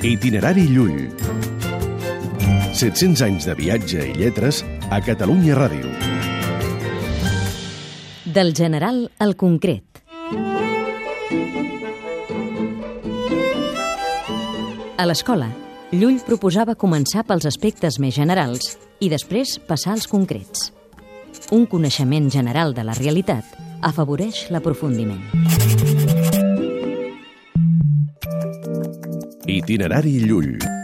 Itinerari Llull. 700 anys de viatge i lletres a Catalunya Ràdio. Del general al concret. A l'escola, Llull proposava començar pels aspectes més generals i després passar als concrets. Un coneixement general de la realitat afavoreix l'aprofundiment. Itinerari Llull.